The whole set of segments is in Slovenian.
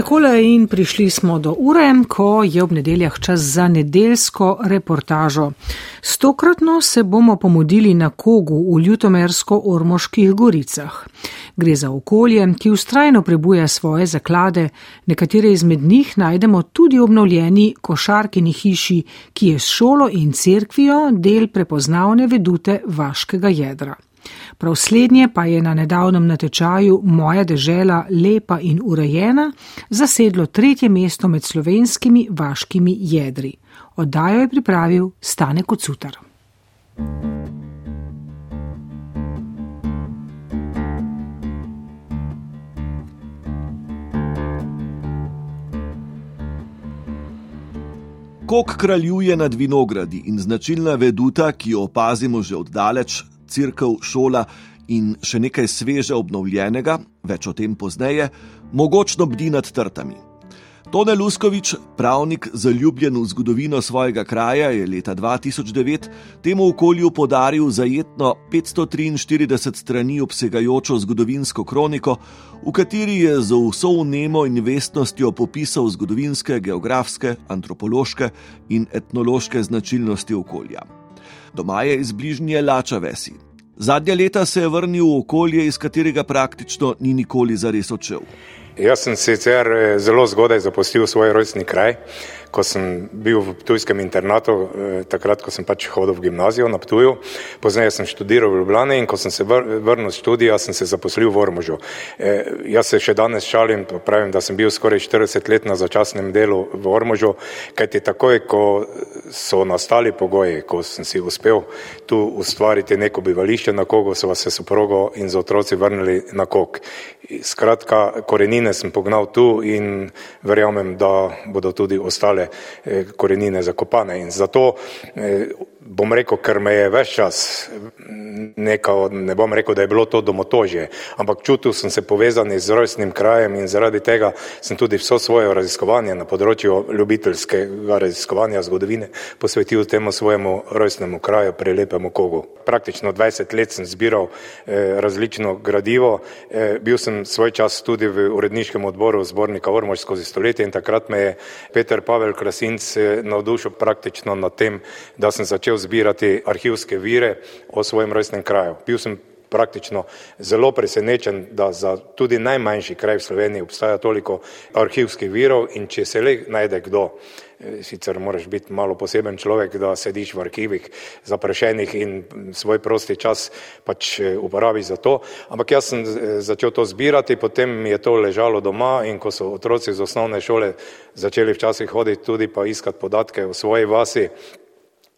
Takole in prišli smo do ure, ko je ob nedeljah čas za nedeljsko reportažo. Stokratno se bomo pomudili na kogu v Ljutomersko-Ormoških goricah. Gre za okolje, ki ustrajno prebuja svoje zaklade, nekatere izmed njih najdemo tudi obnovljeni košarkini hiši, ki je s šolo in cerkvijo del prepoznavne vedute vaškega jedra. Prav slednje pa je na nedavnem natečaju Moja dežela lepa in urejena zasedlo tretje mesto med slovenskimi vaškimi jedri. Oddajo je pripravil Stane Kocutar. Kok kraljuje nad vinogradi in značilna veduta, ki jo opazimo že oddaleč, crkv, šola in še nekaj sveže obnovljenega, več o tem pozneje, mogočno bdi nad trtami. Tone Luskovič, pravnik zaljubljen v zgodovino svojega kraja, je leta 2009 temu okolju podaril zajetno 543 strani obsegajočo zgodovinsko kroniko, v kateri je z vso vnemo in vestnostjo popisal zgodovinske, geografske, antropološke in etnološke značilnosti okolja. Doma je iz bližnje Lača Vesi. Zadnja leta se je vrnil v okolje, iz katerega praktično ni nikoli zares odšel. Jaz sem sicer eh, zelo zgodaj zapustil svoj rojstni kraj, ko sem bil v tujskem internatu, eh, takrat, ko sem pač hodil v gimnazijo na Ptuju, pozneje sem študiral v Ljubljani in ko sem se vrnil z študija, sem se zaposlil v Ormožu. E, jaz se še danes šalim, pravim, da sem bil skoraj 40 let na začasnem delu v Ormožu, kajti takoj, ko so nastali pogoji, ko sem si uspel tu ustvariti neko bivališče na kogu, so vas se soprogo in z otroci vrnili na kog. Skratka, korenine sem pognal tu in verjamem, da bodo tudi ostale ostale eh, korenine zakopane. In zato eh, bom rekel, ker me je več čas nekaj, ne bom rekel, da je bilo to domotožje, ampak čutil sem se povezan z rojstnim krajem in zaradi tega sem tudi vso svoje raziskovanje na področju ljubiteljskega raziskovanja zgodovine posvetil temu svojemu rojstnemu kraju, prelepemu kogu. Praktično 20 let sem zbiral eh, različno gradivo, eh, bil sem svoj čas tudi v uredniškem odboru zbornika Ormož skozi stoletje in takrat me je Peter Pavel Krasinc eh, navdušil praktično nad tem, da sem začel zbirati arhivske vire o svojem rojstnem kraju. Bil sem praktično zelo presenečen, da za tudi najmanjši kraj v Sloveniji obstaja toliko arhivskih virov in če se le najde kdo, eh, sicer moraš biti malo poseben človek, da sediš v arhivih zaprašenih in svoj prosti čas pač eh, uporabi za to, ampak jaz sem eh, začel to zbirati, potem mi je to ležalo doma in ko so otroci z osnovne šole začeli včasih hoditi tudi pa iskati podatke o svoji vasi,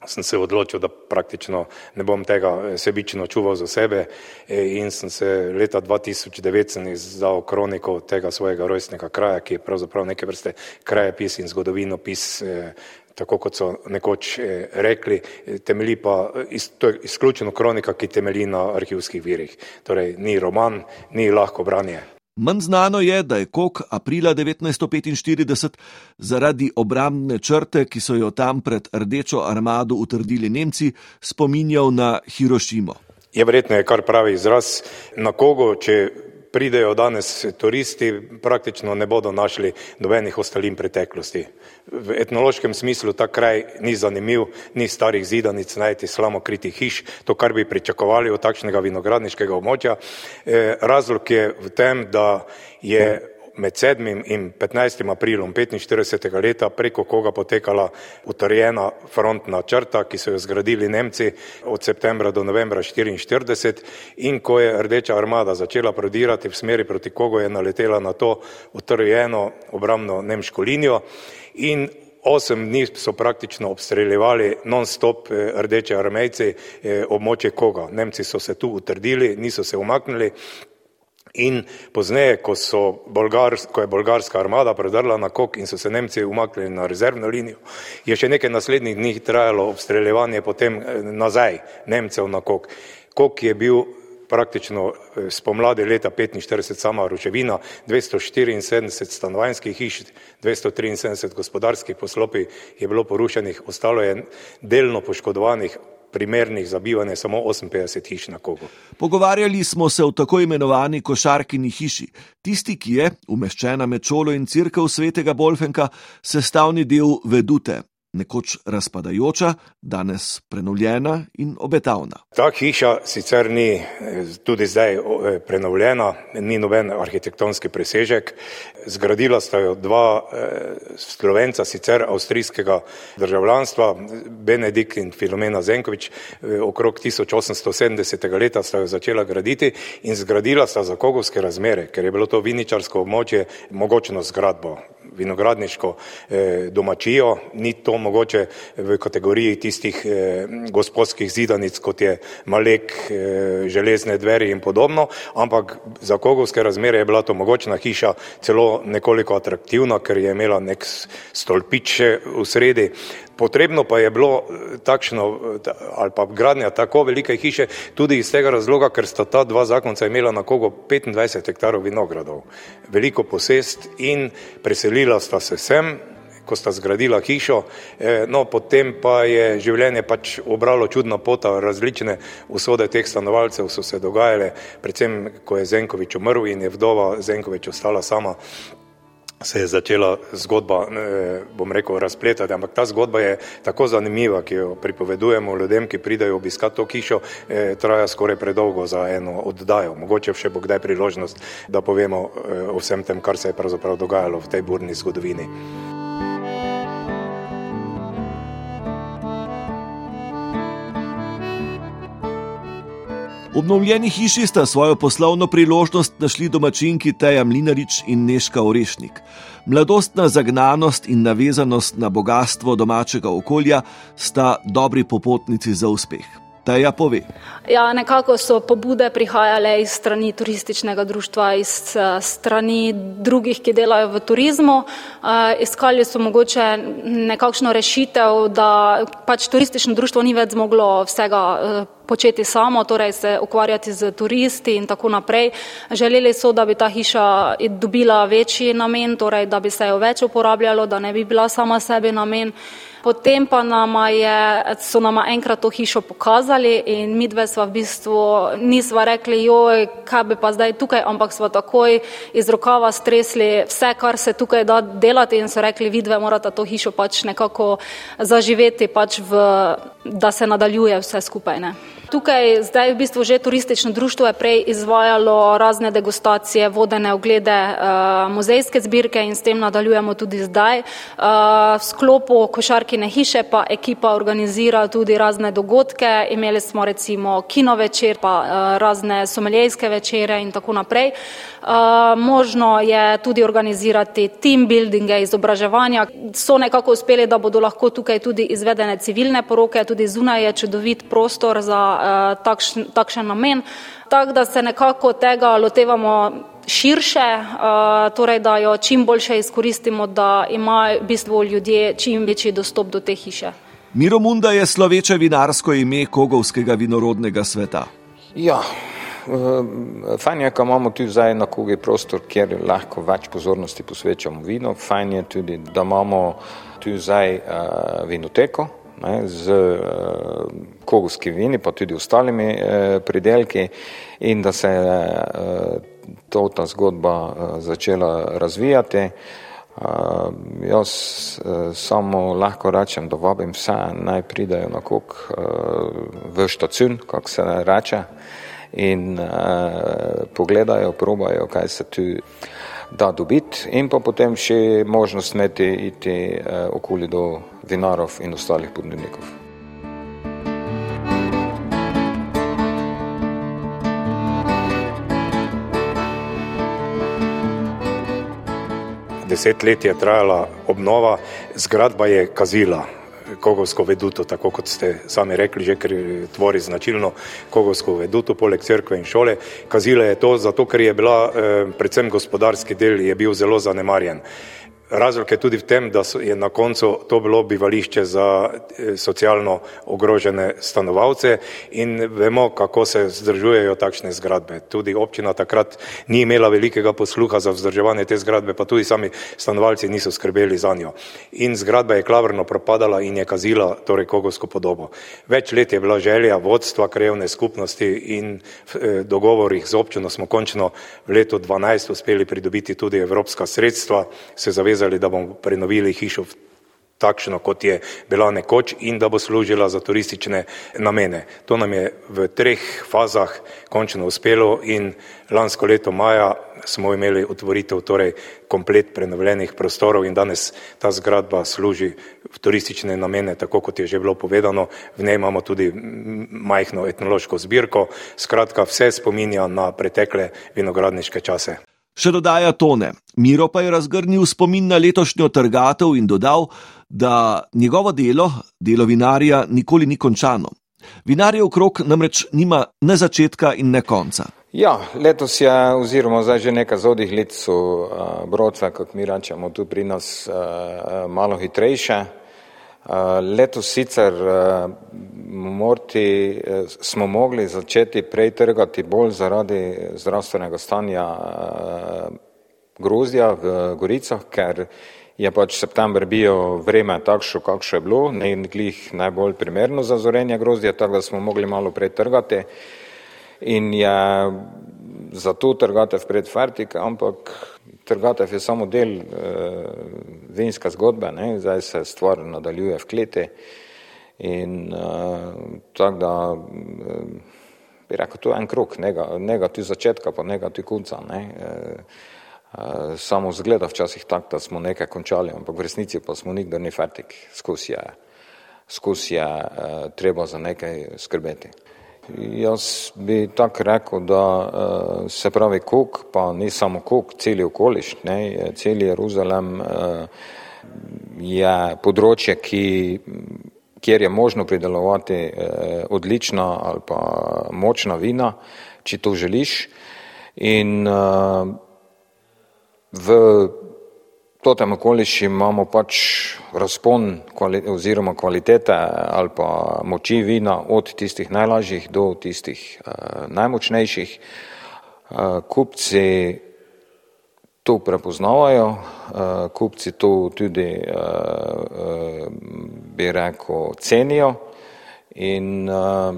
sem se odločil, da praktično ne bom tega sebično čuval za sebe eh, in sem se leta 2009 izdal kroniko tega svojega rojstnega kraja, ki je pravzaprav neke vrste krajepis in zgodovinopis, eh, tako kot so nekoč rekli, temelji pa, to je izključeno kronika, ki temelji na arhivskih virih, torej ni roman, ni lahko branje. Manj znano je, da je Kok aprila 1945 zaradi obrambne črte, ki so jo tam pred Rdečo armado utrdili Nemci, spominjal na Hirošimo. Je verjetno, je kar pravi izraz na kogo, če pridejo danes turisti, praktično ne bodo našli nobenih ostalin preteklosti. V etnološkem smislu ta kraj ni zanimiv, ni starih zidanic, najti slamokritih hiš, to, kar bi pričakovali od takšnega vinogradniškega območja. Eh, razlog je v tem, da je med 7. in 15. aprilom 45. leta preko koga potekala utrjena frontna črta, ki so jo zgradili Nemci od septembra do novembra 1944 in ko je Rdeča armada začela prodirati v smeri proti kogo je naletela na to utrjeno obramno nemško linijo in Osem dni so praktično obstreljevali non-stop eh, rdeče armejci eh, območje koga. Nemci so se tu utrdili, niso se umaknili, In pozneje, ko, Bolgar, ko je bolgarska armada predrla na kok in so se Nemci umaknili na rezervno linijo, je še nekaj naslednjih dni trajalo obstreljevanje potem eh, nazaj Nemcev na kok. Kok je bil praktično eh, spomladi leta 45 sama ruševina, 274 stanovanjskih hiš, 273 gospodarskih poslopij je bilo porušenih, ostalo je delno poškodovanih primernih za bivanje samo 58 hiš na kogu. Pogovarjali smo se o tako imenovani košarkini hiši, tisti, ki je, umeščena med šolo in crkv svetega Bolfenka, sestavni del vedute, nekoč razpadajoča, danes prenovljena in obetavna. Ta hiša sicer ni eh, tudi zdaj eh, prenovljena, ni noben arhitektonski presežek. Zgradila sta jo dva eh, slovenca, sicer avstrijskega državljanstva, Benedikt in Filomena Zenkovič, okrog 1870. leta sta jo začela graditi in zgradila sta za kogovske razmere, ker je bilo to viničarsko območje mogočno zgradbo vinogradniško eh, domačijo, ni to mogoče v kategoriji tistih eh, gospodskih zidanic, kot je Malek, eh, železne dveri in podobno, ampak za kogovske razmere je bila to mogočna hiša celo nekoliko atraktivna, ker je imela nek stolpič v sredi, Potrebno pa je bilo eh, takšno eh, ali pa gradnja tako velike hiše tudi iz tega razloga, ker sta ta dva zakonca imela na kogo 25 hektarov vinogradov, veliko posest in preselila sta se sem, ko sta zgradila hišo, eh, no potem pa je življenje pač obralo čudno pota, različne usode teh stanovalcev so se dogajale, predvsem ko je Zenkovič umrl in je vdova Zenkovič ostala sama se je začela zgodba, bom rekel, razpletati, ampak ta zgodba je tako zanimiva, ki jo pripovedujemo ljudem, ki pridajo obiskati to hišo, eh, traja skoraj predolgo za eno oddajo. Mogoče še bo kdaj priložnost, da povemo eh, o vsem tem, kar se je pravzaprav dogajalo v tej burni zgodovini. V obnovljeni hiši sta svojo poslovno priložnost našli domačinki Teja Mlinarič in Neška Orešnik. Mladostna zagnanost in navezanost na bogatstvo domačega okolja sta dobri popotnici za uspeh. Teja pove. Ja, nekako so pobude prihajale iz strani turističnega društva, iz eh, strani drugih, ki delajo v turizmu. Uh, iskali so mogoče nekakšno rešitev, da pač turistično društvo ni več zmoglo vsega uh, početi samo, torej se ukvarjati z turisti in tako naprej. Želeli so, da bi ta hiša dobila večji namen, torej da bi se jo več uporabljalo, da ne bi bila sama sebi namen. Potem pa nama je, so nama enkrat to hišo pokazali in mi dve sva v bistvu nisva rekli, joj, kaj bi pa zdaj tukaj, ampak sva takoj iz rokava stresli vse, kar se tukaj da delati in so rekli, vi dve morate to hišo pač nekako zaživeti, pač v, da se nadaljuje vse skupaj. Ne tukaj zdaj v bistvu že turistično društvo je prej izvajalo razne degustacije, vodene oglede, uh, muzejske zbirke in s tem nadaljujemo tudi zdaj. Uh, v sklopu košarkine hiše pa ekipa organizira tudi razne dogodke. Imeli smo recimo kino večer, pa uh, razne someljejske večere in tako naprej. Možno je tudi organizirati team buildinge, izobraževanja. So nekako uspeli, da bodo lahko tukaj tudi izvedene civilne poroke, tudi zunaj je čudovit prostor za Eh, takšen, takšen namen. Tako da se nekako tega lotevamo širše, eh, torej da jo čim boljše izkoristimo, da imajo v bistvu ljudje čim večji dostop do te hiše. Miromunda je sloveče vinarsko ime Kogovskega vinorodnega sveta. Ja. Eh, fajn je, da imamo tu zdaj na kogi prostor, kjer lahko več pozornosti posvečamo vinu. Fajn je tudi, da imamo tu zdaj uh, vinoteko, ne, z uh, kogovskimi vini, pa tudi ostalimi uh, pridelki, in da se je uh, to, ta zgodba uh, začela razvijati. Uh, jaz uh, samo lahko rečem, da vabim vse, naj pridejo na kok uh, v štacun, kako se reče, in uh, pogledajo, probajo, kaj se tu da dobiti, in pa potem še možnost imeti iti uh, okoli do vinarov in ostalih ponudnikov. Deset let je trajala obnova, zgradba je kazila. Kogovsko veduto, tako kot ste sami rekli, že ker tvori značilno Kogovsko veduto, poleg crkve in šole. Kazila je to, zato ker je bila, eh, predvsem gospodarski del, je bil zelo zanemarjen. Razlog je tudi v tem, da je na koncu to bilo bivališče za eh, socialno ogrožene stanovalce in vemo, kako se vzdržujejo takšne zgradbe. Tudi občina takrat ni imela velikega posluha za vzdrževanje te zgradbe, pa tudi sami stanovalci niso skrbeli za njo. In zgradba je klavrno propadala in je kazila torej kogovsko podobo. Več let je bila želja vodstva krajevne skupnosti in v eh, dogovorih z občino smo končno v letu 12 uspeli pridobiti tudi evropska sredstva, se zavezali zavezali, da bomo prenovili hišo takšno, kot je bila nekoč in da bo služila za turistične namene. To nam je v treh fazah končno uspelo in lansko leto maja smo imeli otvoritev torej komplet prenovljenih prostorov in danes ta zgradba služi v turistične namene, tako kot je že bilo povedano. V njej imamo tudi majhno etnološko zbirko, skratka vse spominja na pretekle vinogradniške čase. Še dodaja tone. Miro pa je razgrnil spomin na letošnjo trgatev in dodal, da njegovo delo, delo vinarja, nikoli ni končano. Vinarjev krok namreč nima ne začetka in ne konca. Ja, letos je, oziroma zdaj že nekaj zodih let so uh, brodce, kot mi rečemo, tu pri nas uh, malo hitrejše. Letos sicer morti, uh, smo mogli začeti prej trgati bolj zaradi zdravstvenega stanja grozdja v Goricah, ker je pač september bil vreme takšno, kakšno je bilo, ne glih najbolj primerno za zorenje grozdja, tako da smo mogli malo prej trgati. In je zato trgatev pred fertik, ampak trgatev je samo del uh, vinske zgodbe, ne? zdaj se stvar nadaljuje v kleti in uh, tako da uh, bi rekel, to je en krok, njega tu začetka pa njega tu konca. Ne? Uh, Uh, samo zgleda včasih tako, da smo nekaj končali, ampak v resnici pa smo nikdar ni fertik, skozi je, skozi je uh, treba za nekaj skrbeti. Jaz bi tako rekel, da uh, se pravi kuk, pa ni samo kuk, celi okoliš, ne, celi Jeruzalem uh, je področje, ki, kjer je možno pridelovati uh, odlična ali pa močna vina, če to želiš. In v totem okoliši imamo pač razpon kvali, oziroma kvalitete ali pa moči vina od tistih najlažjih do tistih uh, najmočnejših. Uh, kupci to prepoznavajo, uh, kupci to tudi, uh, uh, bi rekel, cenijo in uh,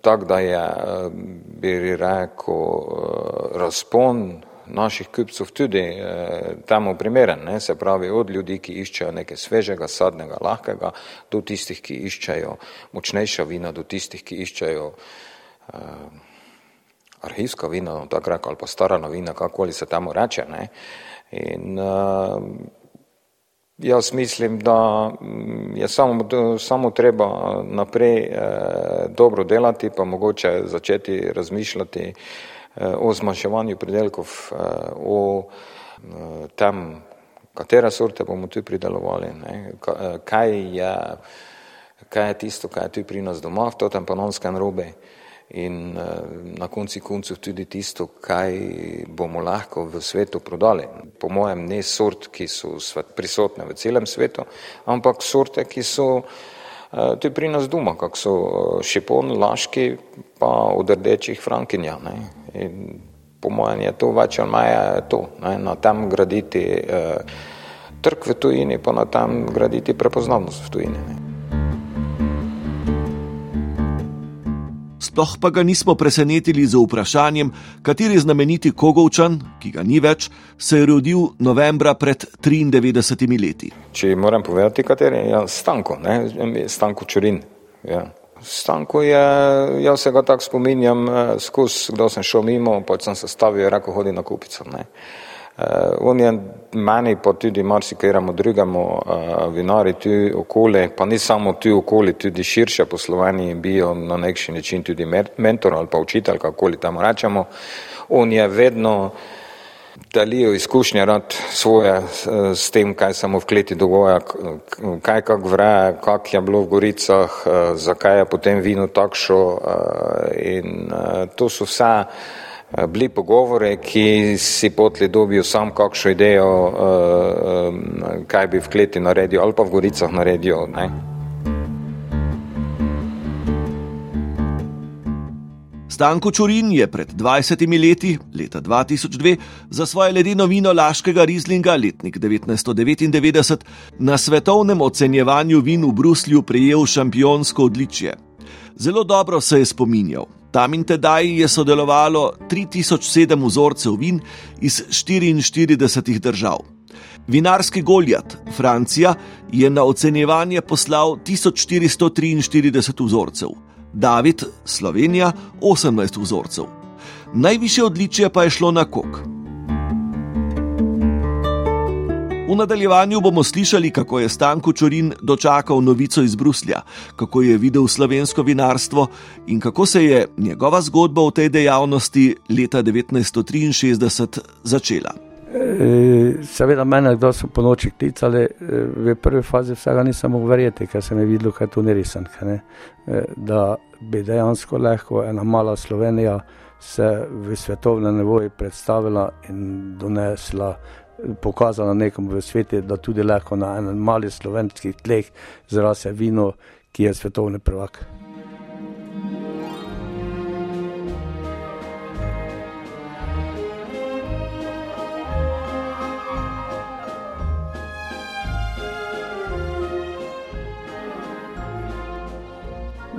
tako da je, uh, bi rekel, uh, razpon naših kupcev tudi eh, temu primeren, ne? se pravi od ljudi, ki iščejo nekaj svežega, sadnega, lahkega, do tistih, ki iščejo močnejša vina, do tistih, ki iščejo eh, arhivska vina, no, tako rekel, ali pa stara vina, kakoli se temu reče. Ne? In eh, jaz mislim, da mm, je samo, samo treba naprej eh, dobro delati, pa mogoče začeti razmišljati o zmanjševanju pridelkov, eh, o eh, tem, katere sorte bomo tu pridelovali, ne, eh, kaj je, kaj je tisto, kaj je tu pri nas doma, v totem panonskem robe in na konci koncev tudi tisto, kaj bomo lahko v svetu prodali. Po mojem ne sort, ki so prisotne v celem svetu, ampak sorte, ki so tudi pri nas doma, kak so šipon, laški, pa od rdečih frankinja. Ne. In po mojem je to več ali manj to, ne, na tem graditi eh, trg v tujini, pa na tem graditi prepoznavnost v tujini. Ne. Sploh pa ga nismo presenetili z vprašanjem, kateri znameniti Kogovčan, ki ga ni več, se je rodil novembra pred 93 leti. Če moram povedati, kateri je ja, Stanko, ne? Stanko Čurin. Ja. Stanko je, jaz se ga tako spominjam, eh, skozi, kdo sem šel mimo, pa sem se stavil, rekel, hodi na kupico. Ne. Uh, on je meni, pa tudi marsikajremu drugemu uh, vinari tu okoli, pa ni samo tu okoli, tudi širše po Sloveniji, bil na nekšen način tudi mentor ali pa učitelj, kakoli tamo rečemo. On je vedno uh, delijo izkušnje rad svoje s tem, kaj se mu v kleti dogaja, kaj kak vre, kak je bilo v Goricah, zakaj je potem vino takšo in to so vse bili pogovore, ki si potli dobijo sam kakšno idejo, kaj bi v kleti naredil ali pa v goricah naredil. Ne? Stanko Čurin je pred 20 leti, leta 2002, za svoje ledeno vino Laškega Rizlinga, letnik 1999, na svetovnem ocenjevanju vin v Bruslju prejel šampionsko odličje. Zelo dobro se je spominjal. Tam in tedaj je sodelovalo 3007 vzorcev vin iz 44 držav. Vinarski Goljat, Francija, je na ocenjevanje poslal 1443 vzorcev. David, Slovenija 18 vzorcev. Najviše odličje pa je šlo na kok. V nadaljevanju bomo slišali, kako je Stanko Čorin dočakal novico iz Bruslja, kako je videl slovensko vinarstvo in kako se je njegova zgodba o tej dejavnosti leta 1963 začela. E, seveda, mene, kdo so po noči klicali, e, v prvi fazi vsega nisem mogel verjeti, ker sem videl, kaj to ni resen. E, da bi dejansko lahko ena mala Slovenija se v svetovnem nevoju predstavila in donesla, pokazala nekomu v svetu, da tudi lahko na enem malih slovenskih tleh zrase vino, ki je svetovni prvak.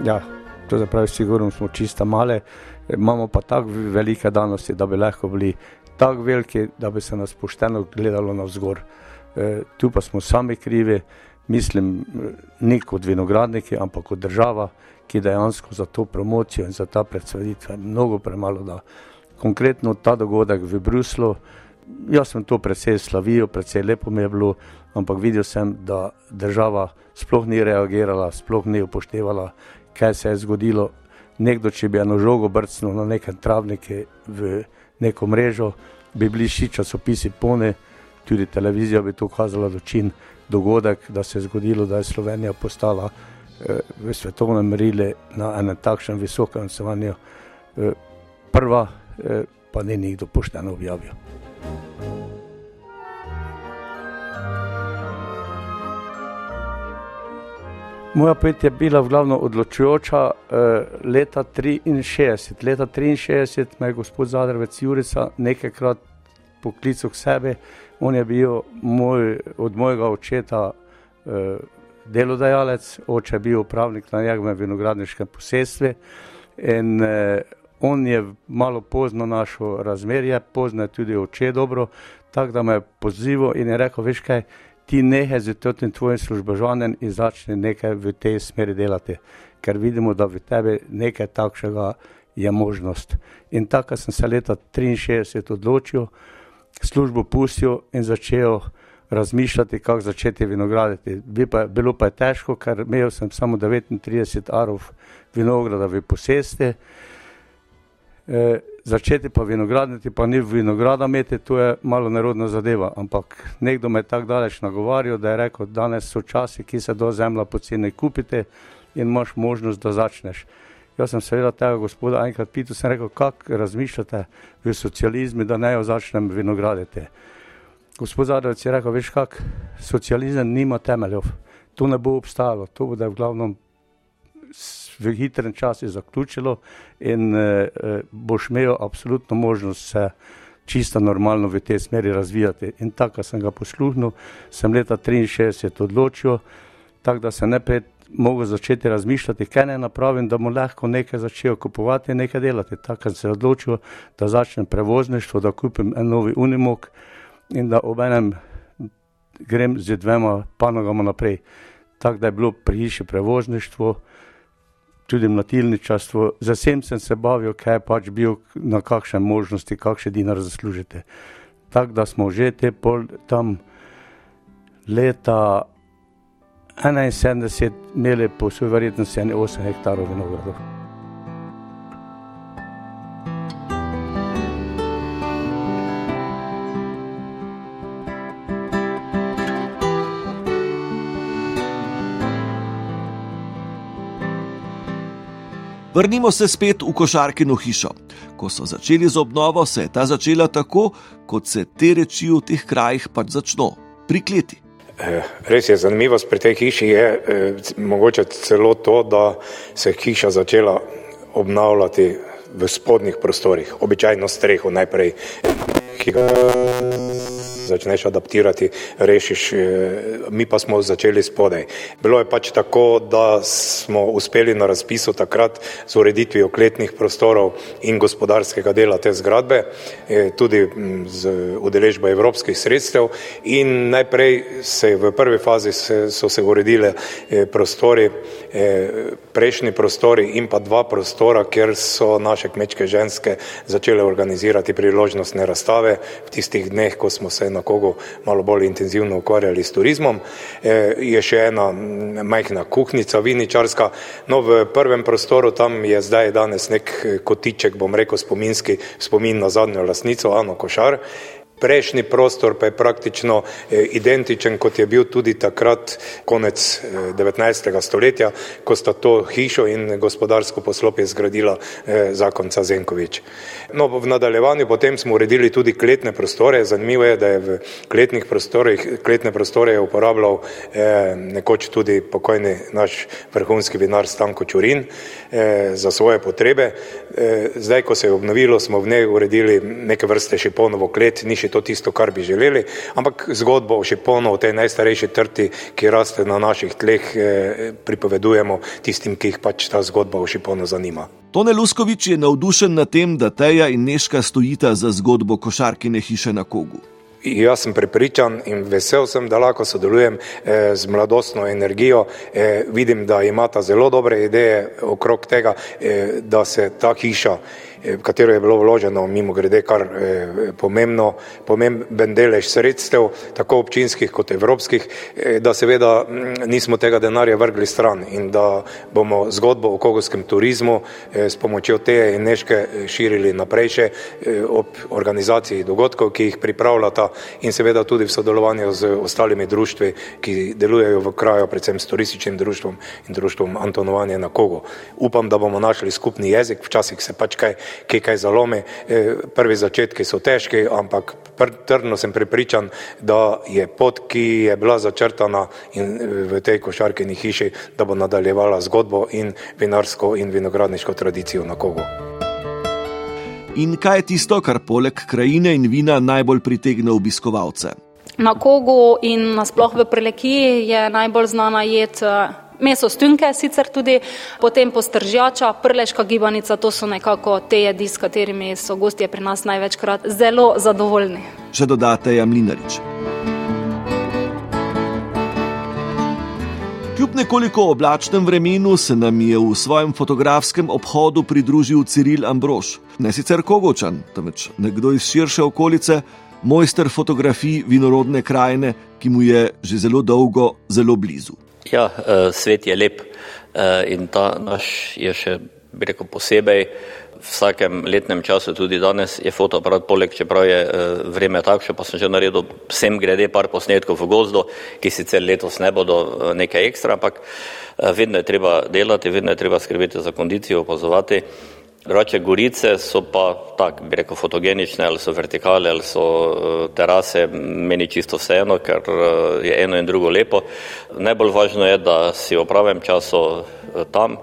Ja, to je pravi, sigurno smo čista male, imamo pa tako velike danosti, da bi lahko bili tako veliki, da bi se nas pošteno gledalo na vzgor. E, tu pa smo sami krivi, mislim, ni kot vinogradniki, ampak kot država, ki dejansko za to promocijo in za ta predstavitve mnogo premalo da. Konkretno ta dogodek v Bruslu, jaz sem to predvsej slavil, predvsej lepo mi je bilo, ampak videl sem, da država sploh ni reagirala, sploh ni upoštevala kaj se je zgodilo. Nekdo, če bi eno žogo brcnil na nekem travniku v neko mrežo, bi bili vsi časopisi pone, tudi televizija bi to kazala dočin dogodek, da se je zgodilo, da je Slovenija postala eh, v svetovnem merilu na enem takšnem visokem stanju. Eh, prva, eh, pa ni nikdo pošteno objavil. Moja pet je bila v glavno odločujoča eh, leta 63. Leta 63 me je gospod Zadrvec Jurica nekajkrat poklical k sebi. On je bil moj, od mojega očeta eh, delodajalec, oče je bil upravnik na njegovem vinogradniškem posestvu. In eh, on je malo pozno našel razmerje, pozno je tudi oče dobro, tako da me je pozival in je rekel, veš kaj, ti nehaj z tem tvojim službožanem in začne nekaj v tej smeri delati, ker vidimo, da v tebi nekaj takšnega je možnost. In tako sem se leta 63 odločil, službo pustil in začel razmišljati, kako začeti vinograditi. Bi pa, bilo pa je težko, ker imel sem samo 39 arov vinograda v posesti. E, začeti pa vinograditi, pa ni vinograda imeti, to je malo nerodna zadeva. Ampak nekdo me je tako daleč nagovarjal, da je rekel, danes so časi, ki se do zemlja poceni kupite in imaš možnost, da začneš. Jaz sem seveda tega gospoda enkrat pital, sem rekel, kako razmišljate v socializmu, da ne jo začnem vinograditi. Gospod Zadovec je rekel, veš kak, socializem nima temeljev, to ne bo obstajalo, to bo da v glavnem v hitrem času zaključilo in eh, boš imel absolutno možnost se čisto normalno v tej smeri razvijati. In tako sem ga posluhnil, sem leta 63 odločil, tako da se najprej mogel začeti razmišljati, kaj ne napravim, da mu lahko nekaj začel kupovati in nekaj delati. Tako sem se odločil, da začnem prevozništvo, da kupim en novi Unimog in da ob enem grem z dvema panogama naprej. Tako da je bilo pri hiši prevozništvo, tudi mlatilničarstvo, za vsem sem se bavil, kaj pač bil na kakšne možnosti, kakšne dinar zaslužite. Tako da smo že te pol tam leta 71 imeli po svoji verjetnosti 8 hektarov vinogradov. Vrnimo se spet v košarkino hišo. Ko so začeli z obnovo, se je ta začela tako, kot se te reči v teh krajih pač začno - prikleti. Eh, res je zanimivost pri tej hiši je eh, mogoče celo to, da se je hiša začela obnavljati v spodnjih prostorih, običajno streho najprej, ki ga začneš adaptirati, rešiš, eh, mi pa smo začeli spodaj. Bilo je pač tako, da smo uspeli na razpisu takrat z ureditvijo kletnih prostorov in gospodarskega dela te zgradbe, eh, tudi mm, z udeležbo evropskih sredstev in najprej se v prvi fazi se, so se uredile eh, prostori, prejšnji prostori in pa dva prostora, kjer so naše kmečke ženske začele organizirati priložnostne razstave v tistih dneh, ko smo se na na kogo malo bolj intenzivno ukvarjali s turizmom. E, je še ena majhna kuhnica, viničarska. No, v prvem prostoru tam je zdaj danes nek kotiček, bom rekel, spominski spomin na zadnjo lasnico, Ano Košar prejšnji prostor pa je praktično eh, identičen, kot je bil tudi takrat konec 19. Eh, stoletja, ko sta to hišo in gospodarsko poslopje zgradila eh, zakonca Zenkovič. No, v nadaljevanju potem smo uredili tudi kletne prostore. Zanimivo je, da je v kletnih prostorih, kletne prostore je uporabljal nekoč tudi pokojni naš vrhunski vinar Stanko Čurin za svoje potrebe. Zdaj, ko se je obnovilo, smo v njej uredili neke vrste šiponovo klet, ni še to tisto, kar bi želeli, ampak zgodbo o Šiponu, o tej najstarejši trti, ki raste na naših tleh, eh, pripovedujemo tistim, ki jih pač ta zgodba o Šiponu zanima. Tone Luskovič je navdušen nad tem, da Teja in Neška stojita za zgodbo košarkine hiše na Kogu. Jaz sem prepričan in vesel sem, da lahko sodelujem eh, z mladostno energijo. Eh, vidim, da imata zelo dobre ideje okrog tega, eh, da se ta hiša v katero je bilo vloženo mimo grede kar eh, pomembno, pomemben delež sredstev, tako občinskih kot evropskih, eh, da seveda mm, nismo tega denarja vrgli stran in da bomo zgodbo o kogoskem turizmu eh, s pomočjo teje in neške širili naprej še ob organizaciji dogodkov, ki jih pripravljata in seveda tudi v sodelovanju z ostalimi društvi, ki delujejo v kraju, predvsem s turističnim društvom in društvom Antonovanje na Kogo. Upam, da bomo našli skupni jezik, včasih se pač kaj ki kaj zalomi. E, prvi začetki so težki, ampak trdno sem pripričan, da je pot, ki je bila začrtana in e, v tej košarkini hiši, da bo nadaljevala zgodbo in vinarsko in vinogradniško tradicijo na kogu. In kaj je tisto, kar poleg krajine in vina najbolj pritegne obiskovalce? Na kogu in nasploh v preleki je najbolj znana jed meso stunke, sicer tudi potem postržjača, prleška gibanica, to so nekako te jedi, s katerimi so gostje pri nas največkrat zelo zadovoljni. Še dodate Jamlinarič. Kljub nekoliko oblačnem vremenu se nam je v svojem fotografskem obhodu pridružil Ciril Ambrož, ne sicer Kogočan, temveč nekdo iz širše okolice, mojster fotografij vinorodne krajine, ki mu je že zelo dolgo zelo blizu. Ja, uh, svet je lep uh, in ta naš je še, bi rekel, posebej. V vsakem letnem času, tudi danes, je fotoaparat poleg, čeprav je uh, vreme takšno, pa sem že naredil vsem grede par posnetkov v gozdu, ki sicer letos ne bodo nekaj ekstra, ampak vedno je treba delati, vedno je treba skrbeti za kondicijo, opazovati. Drugače, gorice so pa tako, bi rekel, fotogenične, ali so vertikale, ali so uh, terase, meni čisto vseeno, ker uh, je eno in drugo lepo. Najbolj važno je, da si v pravem času uh, tam,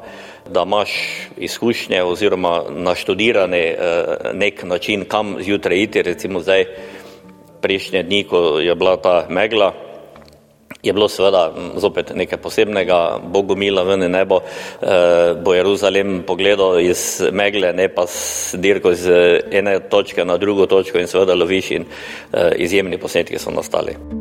da imaš izkušnje oziroma naštudirane uh, nek način, kam zjutraj iti, recimo zdaj prejšnje dni, ko je bila ta megla je bilo seveda zopet nekaj posebnega, Bogomila ven in nebo, eh, bo Jeruzalem pogledal iz megle, ne pa s dirko iz ene točke na drugo točko in seveda loviš in eh, izjemni posnetki so nastali.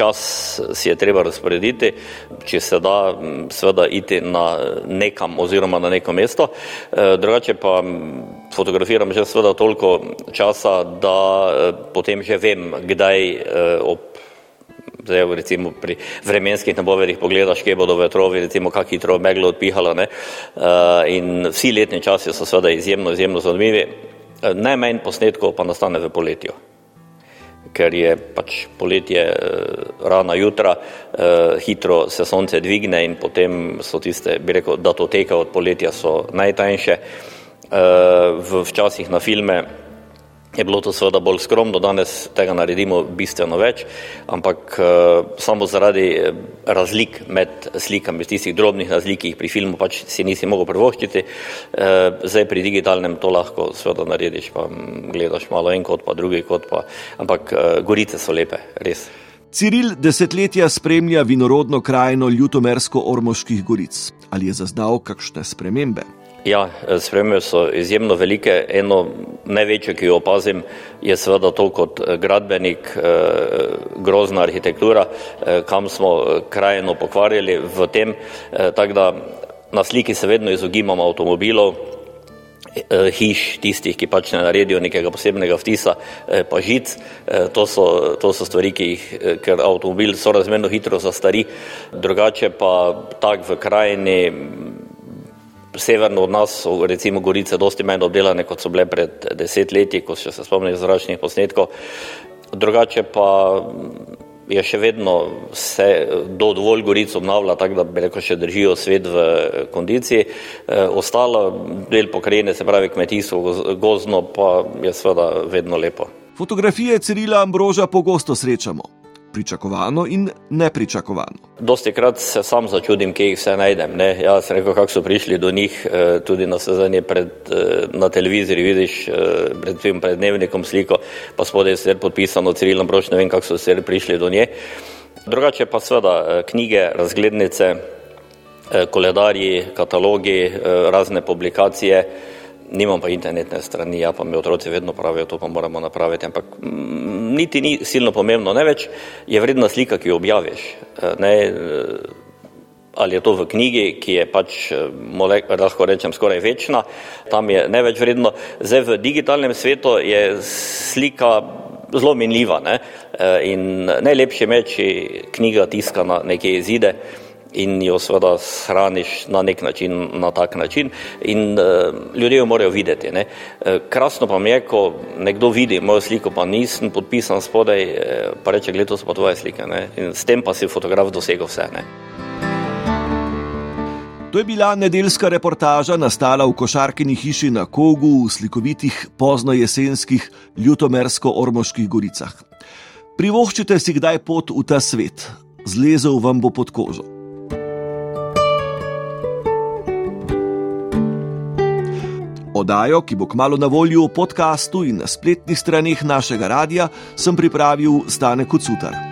Čas si je treba razporediti, če se da seveda iti na nekam oziroma na neko mesto. E, drugače pa fotografiram že seveda toliko časa, da e, potem že vem, kdaj e, ob Zdaj, recimo pri vremenskih napovedih pogledaš, kje bodo vetrovi, recimo, kak hitro meglo odpihala. Ne? In vsi letni časi so seveda izjemno, izjemno zanimivi. Najmanj posnetkov pa nastane v poletju ker je pač poletje, eh, rana jutra, eh, hitro se sonce dvigne in potem so tiste, bi rekel, datoteke od poletja so najtanjše. Eh, v včasih na filme je bilo to seveda bolj skromno, danes tega naredimo bistveno več, ampak uh, samo zaradi eh, razlik med slikami, tistih drobnih razlik, ki jih pri filmu pač si nisi mogel privoščiti, uh, zdaj pri digitalnem to lahko seveda narediš, pa gledaš malo en kot pa drugi kot pa, ampak uh, gorice so lepe, res. Ciril desetletja spremlja vinorodno krajino Ljutomersko-Ormoških goric. Ali je zaznal kakšne spremembe? Ja, spremembe so izjemno velike. Eno največje, ki jo opazim, je seveda to kot eh, gradbenik, eh, grozna arhitektura, eh, kam smo krajino pokvarili v tem, tako da na sliki se vedno izogibamo avtomobilov, hiš, tistih, ki pač ne naredijo nekega posebnega vtisa, pa žic. To so, to so stvari, ki jih, ker avtomobil sorazmerno hitro zastari, drugače pa tak v krajini severno od nas so recimo gorice dosti manj obdelane, kot so bile pred deset leti, ko še se spomnim zračnih posnetkov. Drugače pa je še vedno se do dovolj goric obnavlja, tako da bi rekel, še držijo svet v kondiciji. E, ostalo del pokrajine, se pravi kmetijstvo, gozno, pa je seveda vedno lepo. Fotografije Cirila Ambroža pogosto srečamo pričakovano in nepričakovano. Dosti krat se sam začudim, kje jih vse najdem. Ne? Ja, sem rekel, kako so prišli do njih, eh, tudi na sezanje pred, eh, na televiziji, vidiš eh, pred, dnevnikom sliko, pa spodaj je vse podpisano, civilno broš, ne vem, kako so vse prišli do nje. Drugače pa seveda knjige, razglednice, koledarji, katalogi, razne publikacije nimam pa internetne strani, ja pa mi otroci vedno pravijo, to pa moramo napraviti, ampak mm, niti ni silno pomembno, ne več je vredna slika, ki jo objaviš. Eh, ne, eh, ali je to v knjigi, ki je pač, eh, lahko rečem, skoraj večna, tam je ne več vredno. Zdaj v digitalnem svetu je slika zelo minljiva ne? in najlepše meči knjiga tiskana nekje izide in jo seveda shraniš na nek način, na tak način in uh, ljudje jo morajo videti. Ne. Uh, krasno pa mi je, ko nekdo vidi mojo sliko, pa nisem podpisan spodaj, uh, pa reče, gled, to so pa tvoje slike. Ne. In s tem pa si fotograf dosegel vse. Ne. To je bila nedeljska reportaža, nastala v košarkini hiši na Kogu v slikovitih poznojesenskih ljutomersko-ormoških goricah. Privoščite si kdaj pot v ta svet, zlezel vam bo pod kožo. Odajo, ki bo kmalo na voljo v podkastu in na spletnih straneh našega radia, sem pripravil Stane Kucutar.